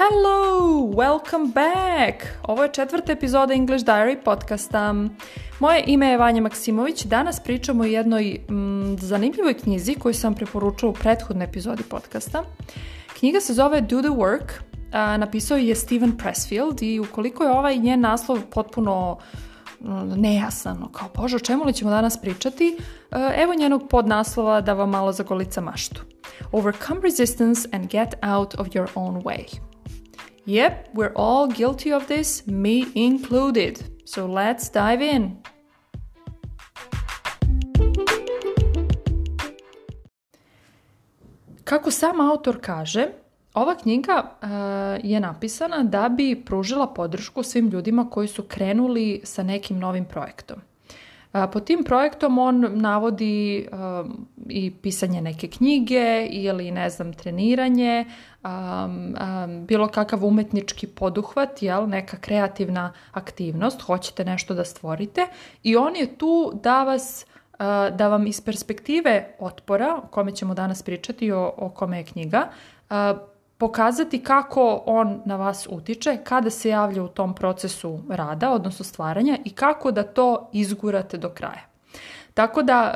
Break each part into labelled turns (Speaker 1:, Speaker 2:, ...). Speaker 1: Hello, welcome back! Ovo je četvrta epizoda English Diary podcasta. Moje ime je Vanja Maksimović. Danas pričamo o jednoj mm, zanimljivoj knjizi koju sam preporučila u prethodnoj epizodi podcasta. Knjiga se zove Do the Work. A, napisao je Steven Pressfield i ukoliko je ovaj njen naslov potpuno mm, nejasno, kao bože o čemu li ćemo danas pričati, e, evo njenog podnaslova da vam malo zagolica maštu. Overcome resistance and get out of your own way. Yep, we're all guilty of this, me included. So let's dive in. Kako sam autor kaže, ova knjiga uh, je napisana da bi pružila podršku svim ljudima koji su krenuli sa nekim novim projektom. Pod tim projektom on navodi um, i pisanje neke knjige ili ne znam treniranje, um, um, bilo kakav umetnički poduhvat, jel, neka kreativna aktivnost, hoćete nešto da stvorite i on je tu da vas da vam iz perspektive otpora, o kome ćemo danas pričati, o, o kome je knjiga, pokazati kako on na vas utiče, kada se javlja u tom procesu rada, odnosno stvaranja i kako da to izgurate do kraja. Tako da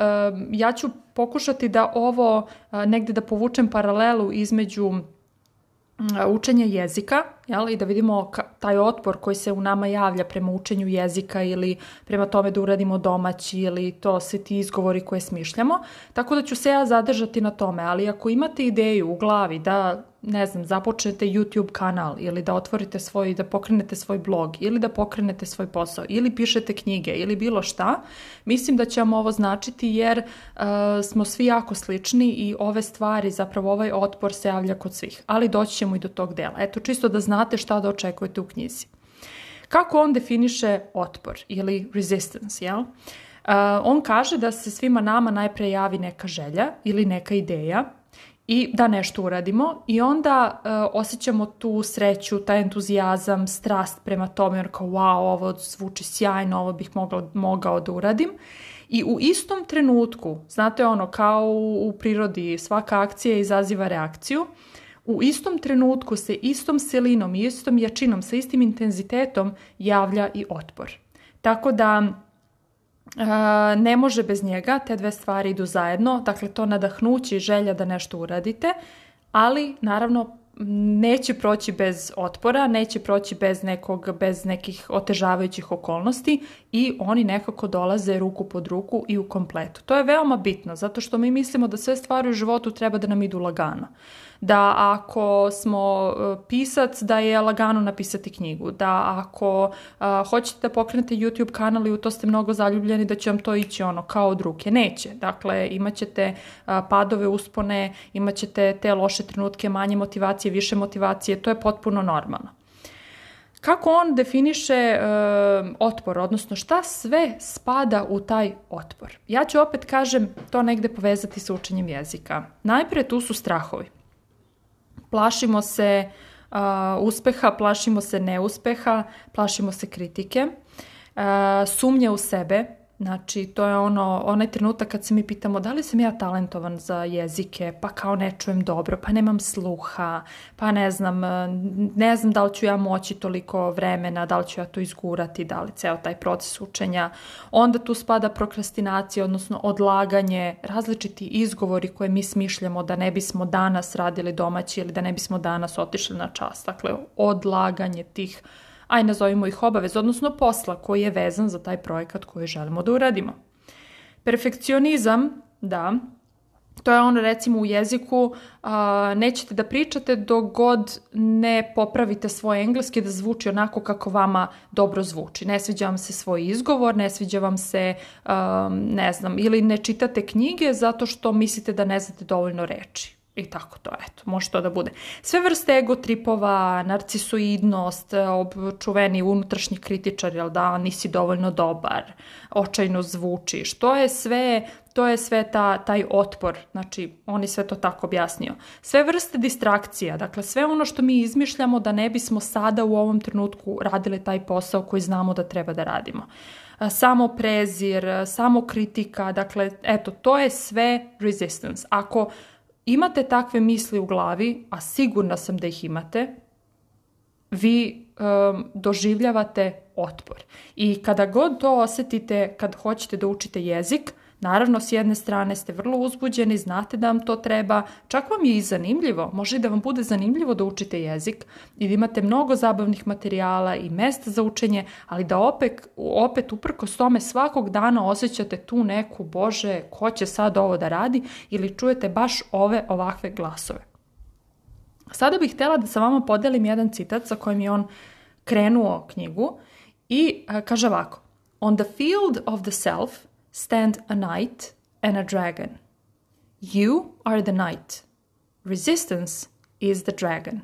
Speaker 1: ja ću pokušati da ovo eh, negde da povučem paralelu između mm, učenja jezika jel? i da vidimo taj otpor koji se u nama javlja prema učenju jezika ili prema tome da uradimo domaći ili to svi ti izgovori koje smišljamo. Tako da ću se ja zadržati na tome, ali ako imate ideju u glavi da ne znam, započnete YouTube kanal ili da otvorite svoj, da pokrenete svoj blog ili da pokrenete svoj posao ili pišete knjige ili bilo šta, mislim da će vam ovo značiti jer uh, smo svi jako slični i ove stvari, zapravo ovaj otpor se javlja kod svih, ali doći ćemo i do tog dela. Eto, čisto da znate znate šta da očekujete u knjizi. Kako on definiše otpor ili resistance, jel? Uh, on kaže da se svima nama najpre javi neka želja ili neka ideja i da nešto uradimo i onda uh, osjećamo tu sreću, taj entuzijazam, strast prema tome jer kao wow, ovo zvuči sjajno, ovo bih mogla, mogao da uradim. I u istom trenutku, znate ono, kao u, u prirodi svaka akcija izaziva reakciju, uh, u istom trenutku se istom silinom i istom jačinom, sa istim intenzitetom javlja i otpor. Tako da e, ne može bez njega, te dve stvari idu zajedno, dakle to nadahnuće i želja da nešto uradite, ali naravno neće proći bez otpora, neće proći bez nekog, bez nekih otežavajućih okolnosti i oni nekako dolaze ruku pod ruku i u kompletu. To je veoma bitno, zato što mi mislimo da sve stvari u životu treba da nam idu lagano da ako smo e, pisac da je lagano napisati knjigu, da ako a, e, hoćete da pokrenete YouTube kanal i u to ste mnogo zaljubljeni da će vam to ići ono kao od ruke. Neće. Dakle, imat ćete a, e, padove, uspone, imat ćete te loše trenutke, manje motivacije, više motivacije, to je potpuno normalno. Kako on definiše e, otpor, odnosno šta sve spada u taj otpor? Ja ću opet, kažem, to negde povezati sa učenjem jezika. Najpre tu su strahovi. Plašimo se uh, uspeha, plašimo se neuspeha, plašimo se kritike, uh, sumnje u sebe, Znači, to je ono, onaj trenutak kad se mi pitamo da li sam ja talentovan za jezike, pa kao ne čujem dobro, pa nemam sluha, pa ne znam, e, ne znam da li ću ja moći toliko vremena, da li ću ja to izgurati, da li ceo taj proces učenja. Onda tu spada prokrastinacija, odnosno odlaganje, različiti izgovori koje mi smišljamo da ne bismo danas radili domaći ili da ne bismo danas otišli na čas. Dakle, odlaganje tih aj nazovimo ih obavez, odnosno posla koji je vezan za taj projekat koji želimo da uradimo. Perfekcionizam, da, To je ono recimo u jeziku a, nećete da pričate dok god ne popravite svoj engleski da zvuči onako kako vama dobro zvuči. Ne sviđa vam se svoj izgovor, ne sviđa vam se, a, ne znam, ili ne čitate knjige zato što mislite da ne znate dovoljno reči i tako to, eto, može to da bude. Sve vrste ego narcisoidnost, čuveni unutrašnji kritičar, jel da, nisi dovoljno dobar, očajno zvučiš, to je sve, to je sve ta, taj otpor, znači, on je sve to tako objasnio. Sve vrste distrakcija, dakle, sve ono što mi izmišljamo da ne bismo sada u ovom trenutku radili taj posao koji znamo da treba da radimo. Samo prezir, samo kritika, dakle, eto, to je sve resistance. Ako imate takve misli u glavi, a sigurna sam da ih imate, vi um, doživljavate otpor. I kada god to osetite, kad hoćete da učite jezik, Naravno, s jedne strane ste vrlo uzbuđeni, znate da vam to treba, čak vam je i zanimljivo, može i da vam bude zanimljivo da učite jezik i da imate mnogo zabavnih materijala i mesta za učenje, ali da opet, opet uprkos tome svakog dana osjećate tu neku, bože, ko će sad ovo da radi ili čujete baš ove ovakve glasove. Sada bih htela da sa vama podelim jedan citat sa kojim je on krenuo knjigu i kaže ovako On the field of the self – stand a knight and a dragon. You are the knight. Resistance is the dragon.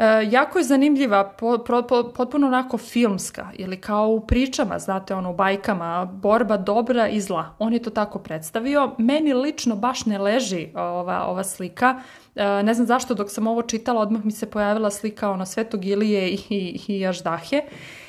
Speaker 1: E, jako je zanimljiva, po, po, potpuno onako filmska, ili kao u pričama, znate, ono, u bajkama, borba dobra i zla. On je to tako predstavio. Meni lično baš ne leži ova, ova slika. E, ne znam zašto, dok sam ovo čitala, odmah mi se pojavila slika ono, Svetog Ilije i, i, i Aždahe.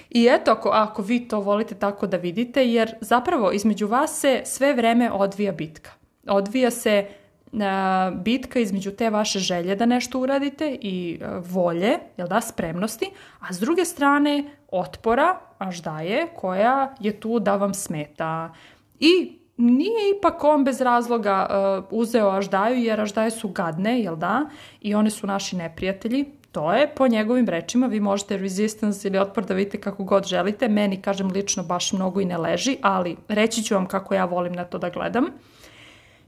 Speaker 1: I eto, ako, ako vi to volite tako da vidite, jer zapravo između vas se sve vreme odvija bitka. Odvija se a, e, bitka između te vaše želje da nešto uradite i a, e, volje, jel da, spremnosti, a s druge strane otpora, aš daje, koja je tu da vam smeta. I nije ipak on bez razloga uh, uzeo Aždaju, jer Aždaje su gadne, jel da? I one su naši neprijatelji, To je, po njegovim rečima, vi možete resistance ili otpor da vidite kako god želite. Meni, kažem, lično baš mnogo i ne leži, ali reći ću vam kako ja volim na to da gledam.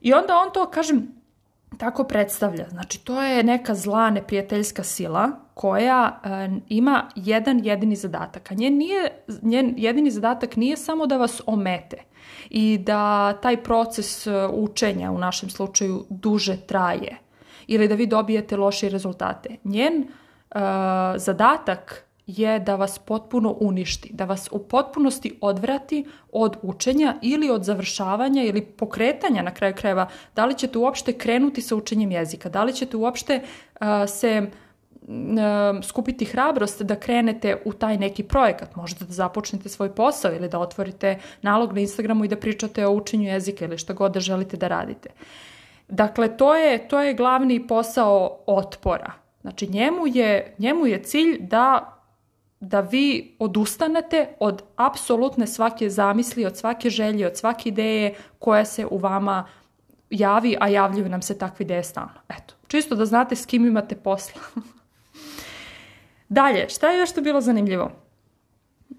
Speaker 1: I onda on to, kažem, tako predstavlja. Znači, to je neka zla neprijateljska sila koja e, ima jedan jedini zadatak. A njen, nije, njen jedini zadatak nije samo da vas omete i da taj proces e, učenja, u našem slučaju, duže traje – ili da vi dobijete loše rezultate. Njen uh, zadatak je da vas potpuno uništi, da vas u potpunosti odvrati od učenja ili od završavanja ili pokretanja na kraju krajeva, da li ćete uopšte krenuti sa učenjem jezika, da li ćete uopšte uh, se um, skupiti hrabrost da krenete u taj neki projekat, možda da započnete svoj posao ili da otvorite nalog na Instagramu i da pričate o učenju jezika ili što god da želite da radite. Uh, Dakle, to je, to je glavni posao otpora. Znači, njemu je, njemu je cilj da, da vi odustanete od apsolutne svake zamisli, od svake želje, od svake ideje koja se u vama javi, a javljaju nam se takve ideje stalno. Eto, čisto da znate s kim imate posla. Dalje, šta je još to bilo zanimljivo?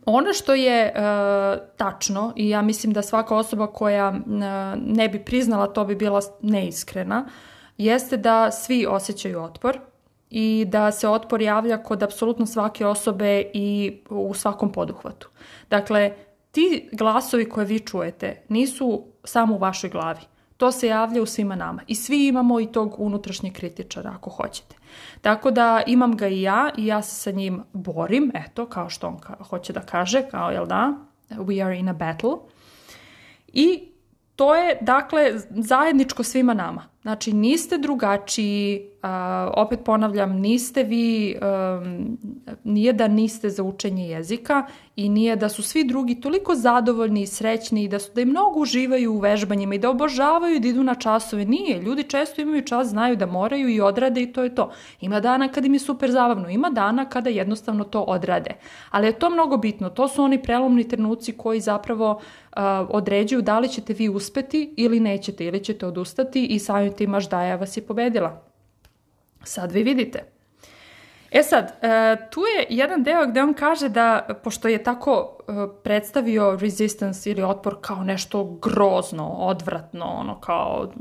Speaker 1: Ono što je e, tačno i ja mislim da svaka osoba koja e, ne bi priznala to bi bila neiskrena, jeste da svi osjećaju otpor i da se otpor javlja kod apsolutno svake osobe i u svakom poduhvatu. Dakle, ti glasovi koje vi čujete nisu samo u vašoj glavi to se javlja u svima nama. I svi imamo i tog unutrašnjeg kritičara, ako hoćete. Tako da imam ga i ja i ja se sa njim borim, eto, kao što on ka hoće da kaže, kao jel da, we are in a battle. I to je, dakle, zajedničko svima nama. Znači, niste drugačiji, a, opet ponavljam, niste vi, um, nije da niste za učenje jezika i nije da su svi drugi toliko zadovoljni i srećni i da, su, da i mnogo uživaju u vežbanjima i da obožavaju da idu na časove. Nije, ljudi često imaju čas, znaju da moraju i odrade i to je to. Ima dana kada im je super zabavno, ima dana kada jednostavno to odrade. Ali je to mnogo bitno, to su oni prelomni trenuci koji zapravo uh, određuju da li ćete vi uspeti ili nećete, ili ćete odustati i samim koju ti imaš daja vas je pobedila. Sad vi vidite. E sad, e, tu je jedan deo gde on kaže da, pošto je tako e, predstavio resistance ili otpor kao nešto grozno, odvratno, ono kao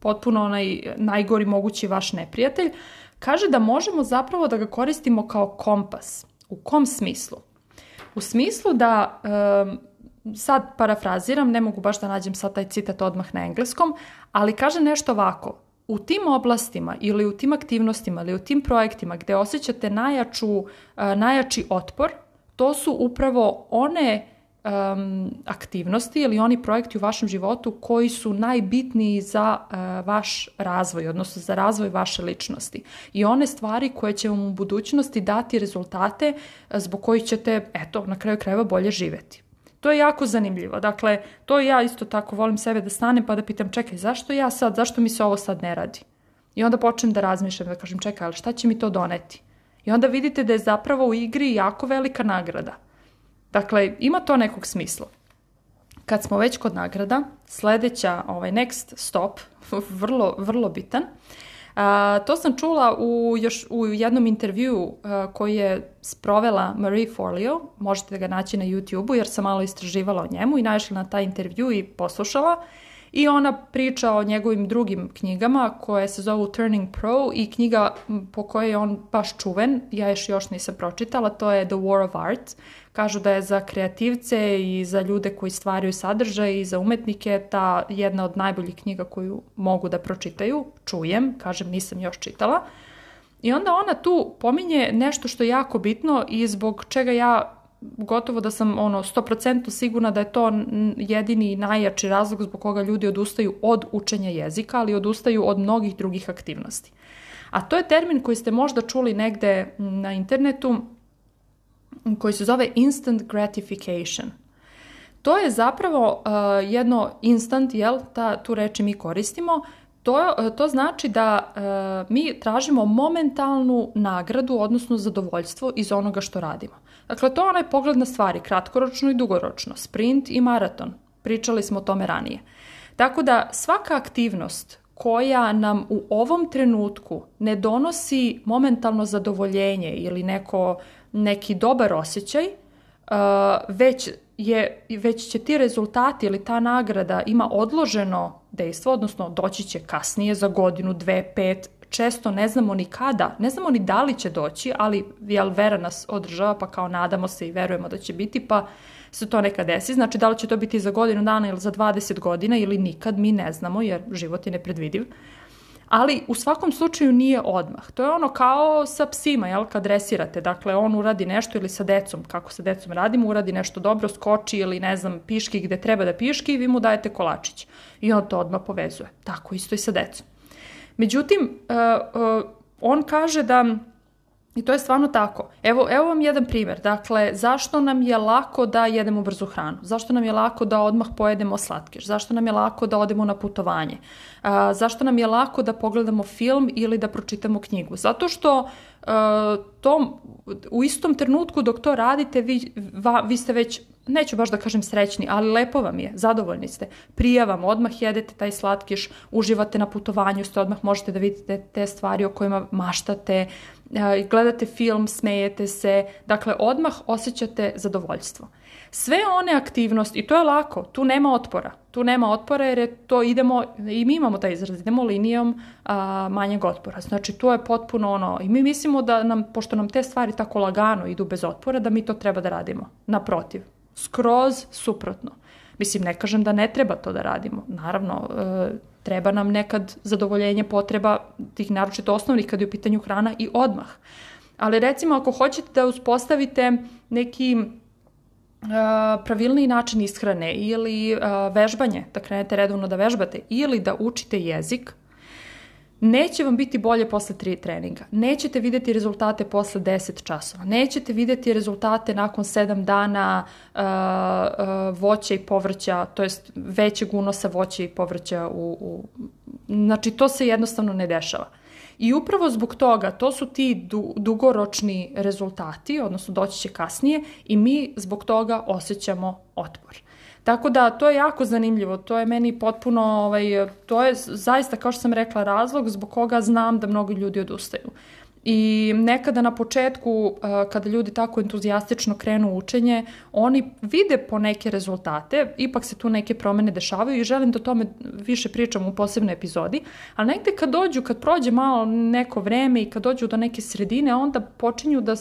Speaker 1: potpuno onaj najgori mogući vaš neprijatelj, kaže da možemo zapravo da ga koristimo kao kompas. U kom smislu? U smislu da um, sad parafraziram, ne mogu baš da nađem sad taj citat odmah na engleskom, ali kaže nešto ovako, u tim oblastima ili u tim aktivnostima ili u tim projektima gde osjećate najjaču, e, najjači otpor, to su upravo one um, aktivnosti ili oni projekti u vašem životu koji su najbitniji za uh, vaš razvoj, odnosno za razvoj vaše ličnosti. I one stvari koje će vam u budućnosti dati rezultate e, zbog kojih ćete, eto, na kraju krajeva bolje živeti. To je jako zanimljivo. Dakle, to ja isto tako volim sebe da stanem pa da pitam čekaj, zašto ja sad, zašto mi se ovo sad ne radi? I onda počnem da razmišljam, da kažem čekaj, ali šta će mi to doneti? I onda vidite da je zapravo u igri jako velika nagrada. Dakle, ima to nekog smisla. Kad smo već kod nagrada, sledeća, ovaj next stop, vrlo, vrlo bitan, A, to sam čula u, još, u jednom intervju a, koji je sprovela Marie Forleo, možete ga naći na YouTube-u jer sam malo istraživala o njemu i naišla na taj intervju i poslušala. Uh, I ona priča o njegovim drugim knjigama koje se zovu Turning Pro i knjiga po kojoj je on baš čuven, ja još još nisam pročitala, to je The War of Art. Kažu da je za kreativce i za ljude koji stvaraju sadržaj i za umetnike ta jedna od najboljih knjiga koju mogu da pročitaju. Čujem, kažem nisam još čitala. I onda ona tu pominje nešto što je jako bitno i zbog čega ja gotovo da sam ono 100% sigurna da je to jedini i najjači razlog zbog koga ljudi odustaju od učenja jezika, ali odustaju od mnogih drugih aktivnosti. A to je termin koji ste možda čuli negde na internetu koji se zove instant gratification. To je zapravo uh, jedno instant, jel, ta, tu reči mi koristimo, To, e, to znači da e, mi tražimo momentalnu nagradu, odnosno zadovoljstvo iz onoga što radimo. Dakle, to je onaj pogled na stvari, kratkoročno i dugoročno, sprint i maraton. Pričali smo o tome ranije. Tako da svaka aktivnost koja nam u ovom trenutku ne donosi momentalno zadovoljenje ili neko, neki dobar osjećaj, uh, već, je, već će ti rezultati ili ta nagrada ima odloženo dejstvo, odnosno doći će kasnije za godinu, dve, pet, često ne znamo ni kada, ne znamo ni da li će doći, ali jel vera nas održava pa kao nadamo se i verujemo da će biti, pa se to nekad desi. Znači da li će to biti za godinu dana ili za 20 godina ili nikad, mi ne znamo jer život je nepredvidiv. Ali u svakom slučaju nije odmah. To je ono kao sa psima, jel, kad dresirate. Dakle, on uradi nešto ili sa decom, kako sa decom radimo, uradi nešto dobro, skoči ili ne znam, piški gde treba da piški i vi mu dajete kolačić. I on to odmah povezuje. Tako isto i sa decom. Međutim, e, e, on kaže da I to je stvarno tako. Evo, evo vam jedan primjer. Dakle, zašto nam je lako da jedemo brzu hranu? Zašto nam je lako da odmah pojedemo slatkiš? Zašto nam je lako da odemo na putovanje? A, zašto nam je lako da pogledamo film ili da pročitamo knjigu? Zato što a, e, to, u istom trenutku dok to radite, vi, va, vi ste već neću baš da kažem srećni, ali lepo vam je, zadovoljni ste. Prija vam, odmah jedete taj slatkiš, uživate na putovanju, ste odmah možete da vidite te stvari o kojima maštate, uh, E, gledate film, smejete se, dakle odmah osjećate zadovoljstvo. Sve one aktivnosti, i to je lako, tu nema otpora. Tu nema otpora jer je to idemo, i mi imamo taj izraz, idemo linijom a, manjeg otpora. Znači to je potpuno ono, i mi mislimo da nam, pošto nam te stvari tako lagano idu bez otpora, da mi to treba da radimo. Naprotiv, skroz suprotno. Mislim, ne kažem da ne treba to da radimo. Naravno, e, treba nam nekad zadovoljenje potreba tih naročito osnovnih kada je u pitanju hrana i odmah. Ali recimo ako hoćete da uspostavite neki pravilni način ishrane ili vežbanje, da krenete redovno da vežbate ili da učite jezik, Neće vam biti bolje posle tri treninga, nećete videti rezultate posle 10 časova, nećete videti rezultate nakon 7 dana uh, uh, voća i povrća, to jest većeg unosa voća i povrća. U, u... Znači, to se jednostavno ne dešava. I upravo zbog toga, to su ti du, dugoročni rezultati, odnosno doći će kasnije, i mi zbog toga osjećamo otpor. Tako da to je jako zanimljivo, to je meni potpuno, ovaj, to je zaista kao što sam rekla razlog zbog koga znam da mnogi ljudi odustaju. I nekada na početku, uh, kada ljudi tako entuzijastično krenu u učenje, oni vide po neke rezultate, ipak se tu neke promene dešavaju i želim da tome više pričam u posebnoj epizodi, ali negde kad dođu, kad prođe malo neko vreme i kad dođu do neke sredine, onda počinju da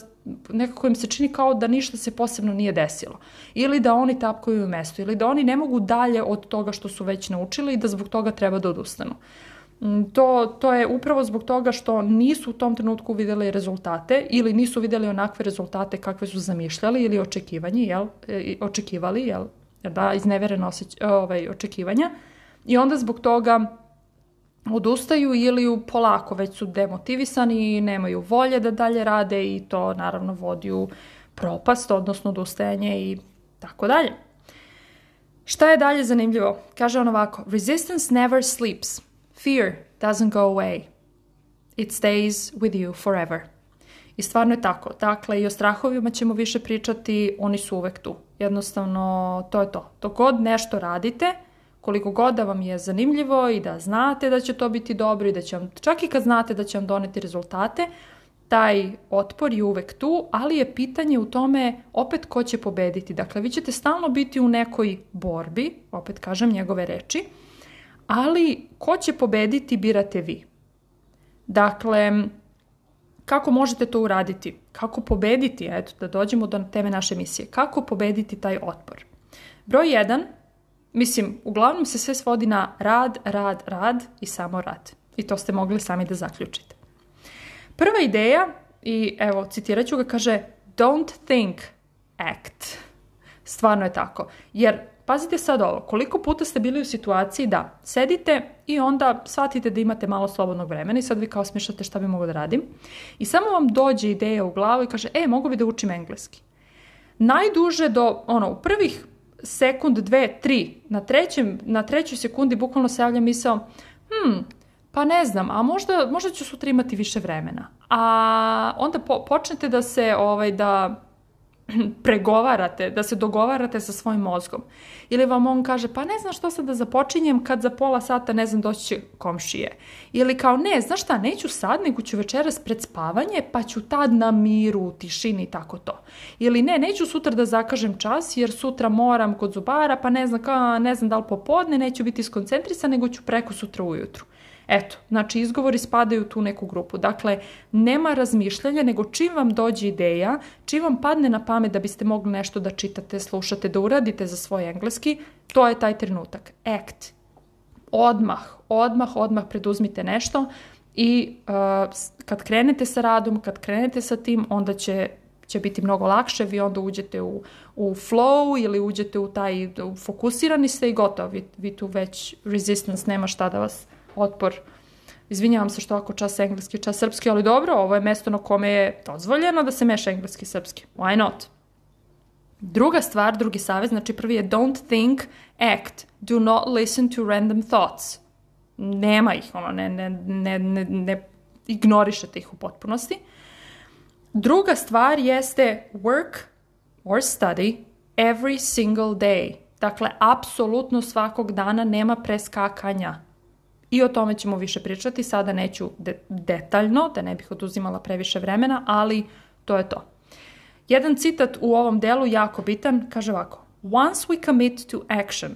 Speaker 1: nekako im se čini kao da ništa se posebno nije desilo. Ili da oni tapkaju u mesto, ili da oni ne mogu dalje od toga što su već naučili i da zbog toga treba da odustanu. Mm, to, to je upravo zbog toga što nisu u tom trenutku videli rezultate ili nisu videli onakve rezultate kakve su zamišljali ili očekivanje, jel, e, očekivali, jel, da iznevereno osjeć, ovaj, očekivanja. I onda zbog toga odustaju ili u polako već su demotivisani i nemaju volje da dalje rade i to naravno vodi u propast, odnosno odustajanje i tako dalje. Šta je dalje zanimljivo? Kaže on ovako, resistance never sleeps. Fear doesn't go away. It stays with you forever. I stvarno je tako. Dakle, i o strahovima ćemo više pričati, oni su uvek tu. Jednostavno, to je to. Dok god nešto radite, koliko god da vam je zanimljivo i da znate da će to biti dobro i da će vam, čak i kad znate da će vam doneti rezultate, taj otpor je uvek tu, ali je pitanje u tome opet ko će pobediti. Dakle, vi ćete stalno biti u nekoj borbi, opet kažem njegove reči, ali ko će pobediti birate vi. Dakle, kako možete to uraditi? Kako pobediti, eto, da dođemo do teme naše emisije, kako pobediti taj otpor? Broj 1, mislim, uglavnom se sve svodi na rad, rad, rad i samo rad. I to ste mogli sami da zaključite. Prva ideja, i evo, citirat ću ga, kaže don't think, act. Stvarno je tako. Jer Pazite sad ovo, koliko puta ste bili u situaciji da sedite i onda shvatite da imate malo slobodnog vremena i sad vi kao smišljate šta bi mogla da radim i samo vam dođe ideja u glavu i kaže, e, mogu bi da učim engleski. Najduže do, ono, u prvih sekund, dve, tri, na, trećem, na trećoj sekundi bukvalno se javlja misao, hm, pa ne znam, a možda, možda ću sutra imati više vremena. A onda po, počnete da se, ovaj, da pregovarate, da se dogovarate sa svojim mozgom. Ili vam on kaže, pa ne znam što sad da započinjem kad za pola sata, ne znam, doći će komšije. Ili kao, ne, znaš šta, neću sad, nego ću večeras pred spavanje, pa ću tad na miru, u tišini i tako to. Ili ne, neću sutra da zakažem čas, jer sutra moram kod zubara, pa ne znam, kao, ne znam da li popodne, neću biti skoncentrisan, nego ću preko sutra ujutru. Eto, znači izgovori spadaju u tu neku grupu. Dakle, nema razmišljanja, nego čim vam dođe ideja, čim vam padne na pamet da biste mogli nešto da čitate, slušate, da uradite za svoj engleski, to je taj trenutak. Act. Odmah, odmah, odmah preduzmite nešto i uh, kad krenete sa radom, kad krenete sa tim, onda će će biti mnogo lakše, vi onda uđete u, u flow ili uđete u taj, u fokusirani ste i gotovo, vi, vi tu već resistance nema šta da vas otpor izvinjavam se što ako čas engleski, čas srpski, ali dobro, ovo je mesto na kome je dozvoljeno da se meša engleski i srpski. Why not? Druga stvar, drugi savez, znači prvi je don't think, act, do not listen to random thoughts. Nema ih, ono, ne, ne, ne, ne, ne ignorišete ih u potpunosti. Druga stvar jeste work or study every single day. Dakle, apsolutno svakog dana nema preskakanja I o tome ćemo više pričati, sada neću de detaljno, da ne bih oduzimala previše vremena, ali to je to. Jedan citat u ovom delu jako bitan, kaže ovako. Once we commit to action,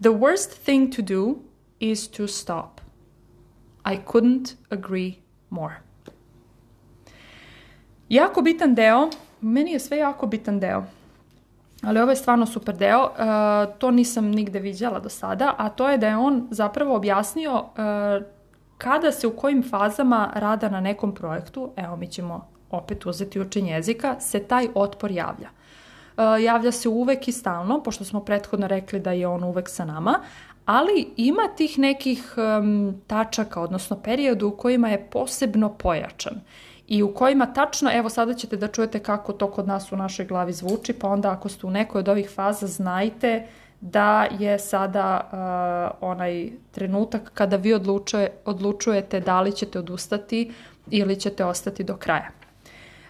Speaker 1: the worst thing to do is to stop. I couldn't agree more. Jako bitan deo, meni je sve jako bitan deo. Ali ovo je stvarno super deo, uh, to nisam nigde viđala do sada, a to je da je on zapravo objasnio uh, kada se u kojim fazama rada na nekom projektu, evo mi ćemo opet uzeti učenje jezika, se taj otpor javlja. Uh, javlja se uvek i stalno, pošto smo prethodno rekli da je on uvek sa nama, ali ima tih nekih um, tačaka, odnosno periodu u kojima je posebno pojačan i u kojima tačno, evo sada ćete da čujete kako to kod nas u našoj glavi zvuči, pa onda ako ste u nekoj od ovih faza, znajte da je sada uh, onaj trenutak kada vi odlučuje, odlučujete da li ćete odustati ili ćete ostati do kraja.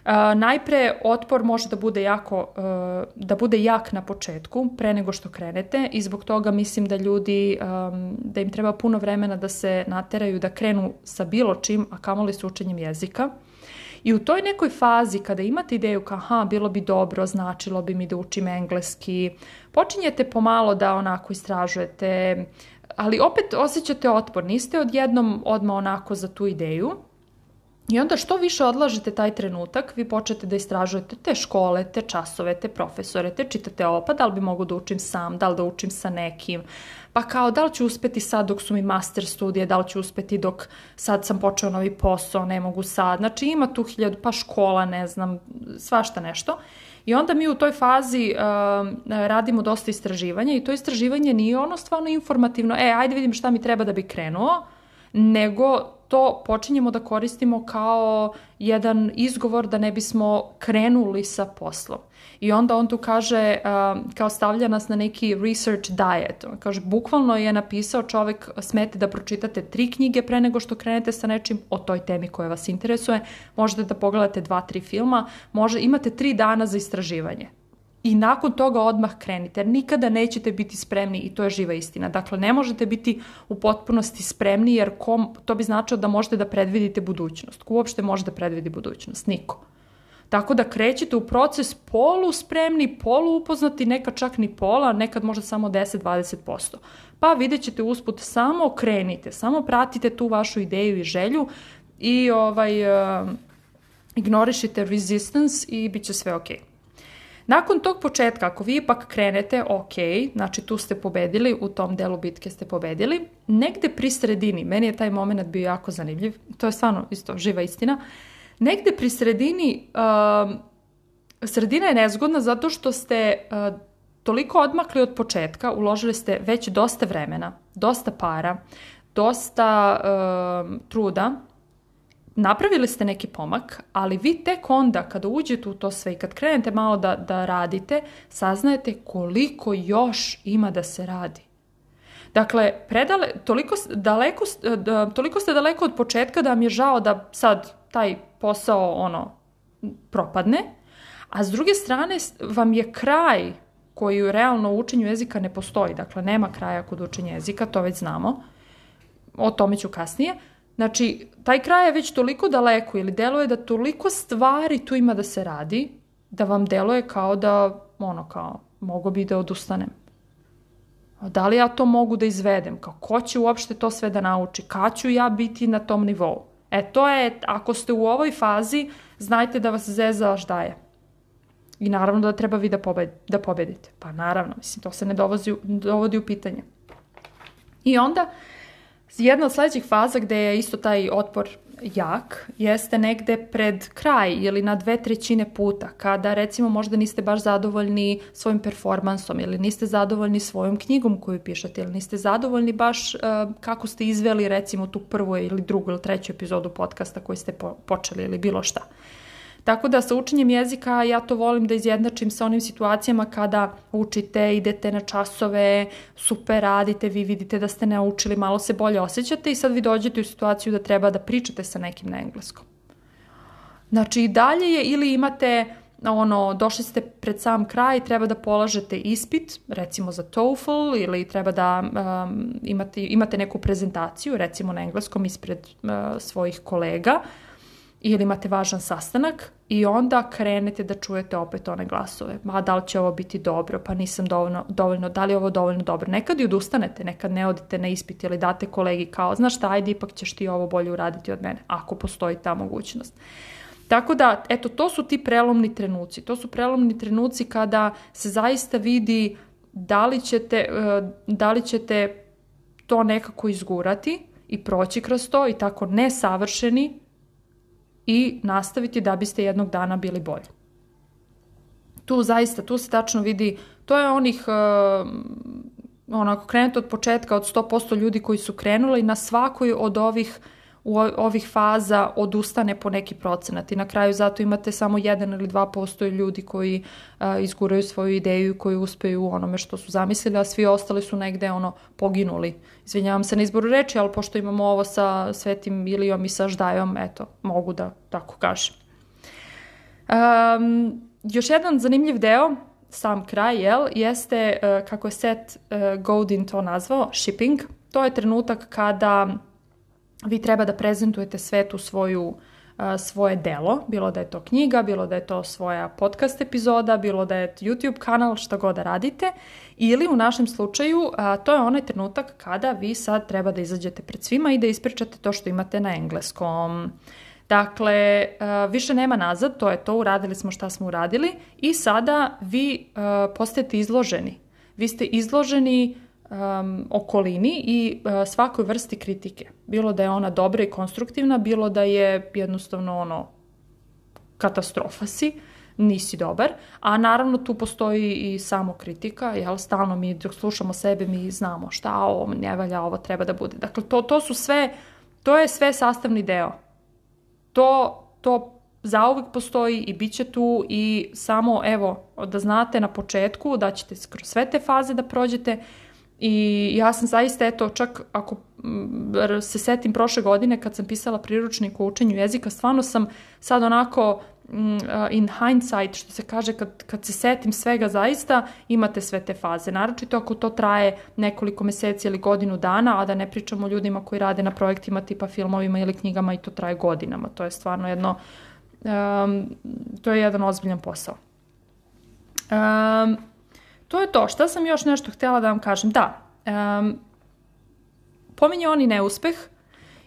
Speaker 1: Uh, najpre otpor može da bude jako uh, da bude jak na početku pre nego što krenete i zbog toga mislim da ljudi um, da im treba puno vremena da se nateraju da krenu sa bilo čim a kamoli sa učenjem jezika. I u toj nekoj fazi kada imate ideju kao aha, bilo bi dobro, značilo bi mi da učim engleski, počinjete pomalo da onako istražujete, ali opet osjećate otpor, niste odjednom odmah onako za tu ideju, I onda što više odlažete taj trenutak, vi počete da istražujete te škole, te časove, te profesore, te čitate ovo, pa da li bi mogu da učim sam, da li da učim sa nekim, pa kao da li ću uspeti sad dok su mi master studije, da li ću uspeti dok sad sam počeo novi posao, ne mogu sad. Znači ima tu hiljadu, pa škola, ne znam, svašta nešto. I onda mi u toj fazi um, radimo dosta istraživanja i to istraživanje nije ono stvarno informativno, e, ajde vidim šta mi treba da bi krenuo, nego to počinjemo da koristimo kao jedan izgovor da ne bismo krenuli sa poslom. I onda on tu kaže, kao stavlja nas na neki research diet. On kaže, bukvalno je napisao čovek, smete da pročitate tri knjige pre nego što krenete sa nečim o toj temi koja vas interesuje. Možete da pogledate dva, tri filma. Može, imate tri dana za istraživanje i nakon toga odmah krenite. Nikada nećete biti spremni i to je živa istina. Dakle, ne možete biti u potpunosti spremni jer kom, to bi značilo da možete da predvidite budućnost. Ko uopšte može da predvidi budućnost? Niko. Tako da krećete u proces polu spremni, polu upoznati, neka čak ni pola, nekad možda samo 10-20%. Pa vidjet ćete usput, samo krenite, samo pratite tu vašu ideju i želju i ovaj, uh, ignorišite resistance i bit će sve okej. Okay. Nakon tog početka, ako vi ipak krenete, ok, znači tu ste pobedili, u tom delu bitke ste pobedili, negde pri sredini, meni je taj moment bio jako zanimljiv, to je stvarno isto živa istina, negde pri sredini, uh, sredina je nezgodna zato što ste uh, toliko odmakli od početka, uložili ste već dosta vremena, dosta para, dosta uh, truda, napravili ste neki pomak, ali vi tek onda kada uđete u to sve i kad krenete malo da, da radite, saznajete koliko još ima da se radi. Dakle, predale, toliko, daleko, da, toliko ste daleko od početka da vam je žao da sad taj posao ono propadne, a s druge strane vam je kraj koji u realno učenju jezika ne postoji, dakle nema kraja kod učenja jezika, to već znamo, o tome ću kasnije, Znači, taj kraj je već toliko daleko ili deluje da toliko stvari tu ima da se radi, da vam deluje kao da, ono, kao, mogo bi da odustanem. A Da li ja to mogu da izvedem? Kao, ko će uopšte to sve da nauči? Kad ću ja biti na tom nivou? E, to je, ako ste u ovoj fazi, znajte da vas zeza daje. I naravno da treba vi da, pobed, da pobedite. Pa naravno, mislim, to se ne dovozi, dovodi u pitanje. I onda, uh, Jedna od sledećih faza gde je isto taj otpor jak jeste negde pred kraj ili na dve trećine puta kada recimo možda niste baš zadovoljni svojim performansom ili niste zadovoljni svojom knjigom koju pišete ili niste zadovoljni baš uh, kako ste izveli recimo tu prvu ili drugu ili treću epizodu podcasta koji ste po počeli ili bilo šta. Uh, Tako da sa učenjem jezika ja to volim da izjednačim sa onim situacijama kada učite, idete na časove, super radite, vi vidite da ste naučili, malo se bolje osjećate i sad vi dođete u situaciju da treba da pričate sa nekim na engleskom. Znači i dalje je ili imate ono, došli ste pred sam kraj, treba da polažete ispit, recimo za TOEFL ili treba da um, imate, imate neku prezentaciju, recimo na engleskom, ispred uh, svojih kolega, uh, ili imate važan sastanak i onda krenete da čujete opet one glasove. Ma da li će ovo biti dobro, pa nisam dovoljno, dovoljno da li je ovo dovoljno dobro. Nekad i odustanete, nekad ne odite na ispit ili date kolegi kao, znaš šta, ajde ipak ćeš ti ovo bolje uraditi od mene, ako postoji ta mogućnost. Tako da, eto, to su ti prelomni trenuci. To su prelomni trenuci kada se zaista vidi da li ćete, eh, da li ćete to nekako izgurati i proći kroz to i tako nesavršeni i nastaviti da biste jednog dana bili bolji. Tu zaista, tu se tačno vidi, to je onih, uh, onako krenete od početka, od 100% ljudi koji su krenuli na svakoj od ovih uh, u ovih faza odustane po neki procenat i na kraju zato imate samo 1 ili 2% ljudi koji a, izguraju svoju ideju i koji uspeju u onome što su zamislili, a svi ostali su negde ono poginuli. Izvinjavam se na izboru reči, ali pošto imamo ovo sa Svetim Ilijom i sa Ždajom, eto, mogu da tako kažem. Um, još jedan zanimljiv deo, sam kraj, jel, jeste, uh, kako je Seth uh, Godin to nazvao, shipping. To je trenutak kada vi treba da prezentujete svetu svoju svoje delo, bilo da je to knjiga, bilo da je to svoja podcast epizoda, bilo da je YouTube kanal, šta god da radite, ili u našem slučaju to je onaj trenutak kada vi sad treba da izađete pred svima i da ispričate to što imate na engleskom. Dakle, više nema nazad, to je to, uradili smo šta smo uradili i sada vi a, postajete izloženi. Vi ste izloženi um, okolini i uh, svakoj vrsti kritike. Bilo da je ona dobra i konstruktivna, bilo da je jednostavno ono katastrofa si, nisi dobar, a naravno tu postoji i samo kritika, jel, stalno mi dok slušamo sebe mi znamo šta ovo ne valja, ovo treba da bude. Dakle, to, to su sve, to je sve sastavni deo. To, to zauvek postoji i bit će tu i samo, evo, da znate na početku da ćete kroz sve te faze da prođete, I ja sam zaista, eto, čak ako se setim prošle godine kad sam pisala priručnik o učenju jezika, stvarno sam sad onako mm, in hindsight, što se kaže, kad, kad se setim svega zaista, imate sve te faze. Naročito ako to traje nekoliko meseci ili godinu dana, a da ne pričamo o ljudima koji rade na projektima tipa filmovima ili knjigama i to traje godinama. To je stvarno jedno, um, to je jedan ozbiljan posao. Um, to je to. Šta sam još nešto htela da vam kažem? Da, um, pominje on i neuspeh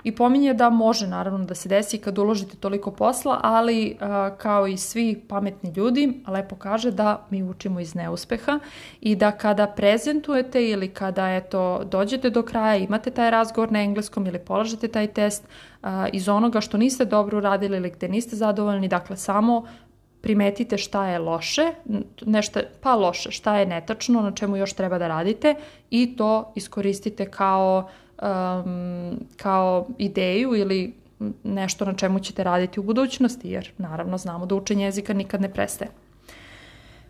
Speaker 1: i pominje da može naravno da se desi kad uložite toliko posla, ali uh, kao i svi pametni ljudi, lepo kaže da mi učimo iz neuspeha i da kada prezentujete ili kada eto, dođete do kraja, imate taj razgovor na engleskom ili polažete taj test uh, iz onoga što niste dobro uradili ili gde niste zadovoljni, dakle samo primetite šta je loše, nešto, pa loše, šta je netačno, na čemu još treba da radite i to iskoristite kao, um, kao ideju ili nešto na čemu ćete raditi u budućnosti, jer naravno znamo da učenje jezika nikad ne prestaje.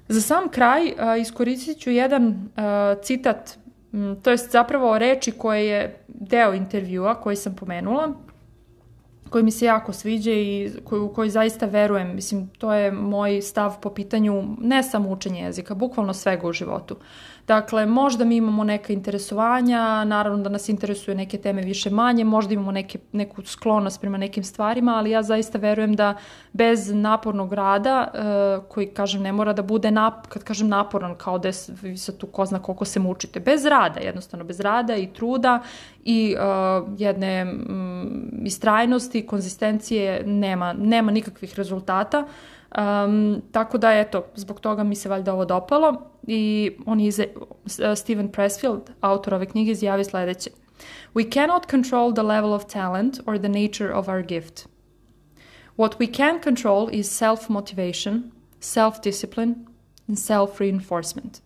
Speaker 1: Za sam kraj uh, iskoristit ću jedan uh, citat, m, to jest zapravo reči koje je deo intervjua koji sam pomenula, koji mi se jako sviđa i koji, u koji zaista verujem. Mislim, to je moj stav po pitanju ne samo učenja jezika, bukvalno svega u životu. Uh, Dakle, možda mi imamo neka interesovanja, naravno da nas interesuje neke teme više manje, možda imamo neke, neku sklonost prema nekim stvarima, ali ja zaista verujem da bez napornog rada, e, koji, kažem, ne mora da bude, nap, kad kažem naporan, kao da je sad tu ko zna koliko se mučite, bez rada, jednostavno, bez rada i truda i uh, jedne m, mm, istrajnosti, konzistencije, nema, nema nikakvih rezultata. Um, tako da, eto, zbog toga mi se valjda ovo dopalo i on je, e, Steven Pressfield, autor ove knjige, izjavi sledeće. We cannot control the level of talent or the nature of our gift. What we can control is self-motivation, self-discipline and self-reinforcement.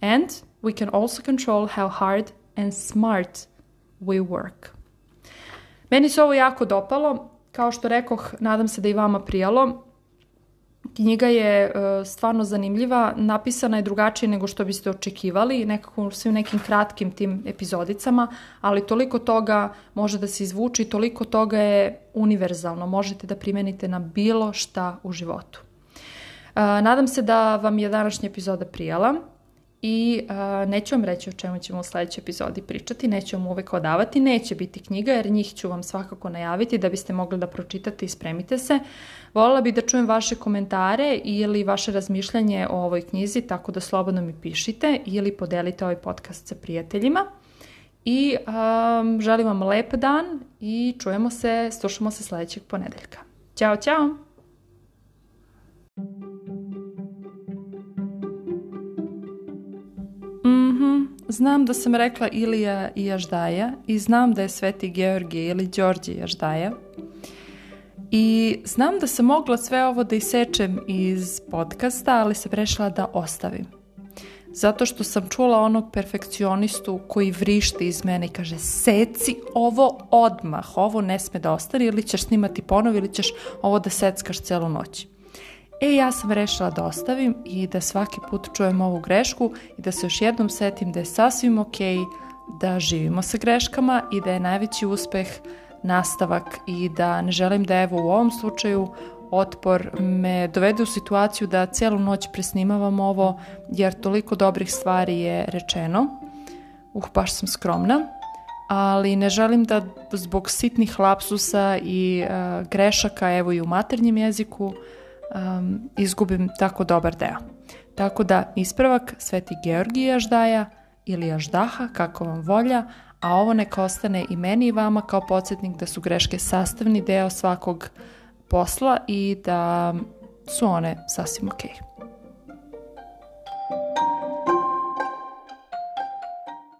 Speaker 1: And we can also control how hard and smart we work. Meni se ovo jako dopalo. Kao što rekoh, nadam se da i vama prijalo. Knjiga je uh, stvarno zanimljiva, napisana je drugačije nego što biste očekivali, nekako sve u nekim kratkim tim epizodicama, ali toliko toga može da se izvuči, toliko toga je univerzalno, možete da primenite na bilo šta u životu. Uh, nadam se da vam je današnja epizoda prijela i a, neću vam reći o čemu ćemo u sledećoj epizodi pričati, neću vam uvek odavati, neće biti knjiga jer njih ću vam svakako najaviti da biste mogli da pročitate i spremite se. Volila bih da čujem vaše komentare ili vaše razmišljanje o ovoj knjizi, tako da slobodno mi pišite ili podelite ovaj podcast sa prijateljima. I a, želim vam lep dan i čujemo se, slušamo se sledećeg ponedeljka. Ćao, ćao!
Speaker 2: Znam da sam rekla Ilija i Jaždaja i znam da je Sveti Georgije ili Đorđe Jaždaja. I znam da sam mogla sve ovo da isečem iz podcasta, ali sam prešla da ostavim. Zato što sam čula onog perfekcionistu koji vrišti iz mene i kaže seci ovo odmah, ovo ne sme da ostane ili ćeš snimati ponovo ili ćeš ovo da seckaš celu noć e ja sam rešila da ostavim i da svaki put čujem ovu grešku i da se još jednom setim da je sasvim okej okay da živimo sa greškama i da je najveći uspeh nastavak i da ne želim da evo u ovom slučaju otpor me dovede u situaciju da celu noć presnimavam ovo jer toliko dobrih stvari je rečeno. Uh, baš sam skromna, ali ne želim da zbog sitnih lapsusa i uh, grešaka evo i u maternjem jeziku uh, um, izgubim tako dobar deo. Tako da ispravak Sveti Georgije Aždaja ili Aždaha, kako vam volja, a ovo neka ostane i meni i vama kao podsjetnik da su greške sastavni deo svakog posla i da su one sasvim okej. Okay.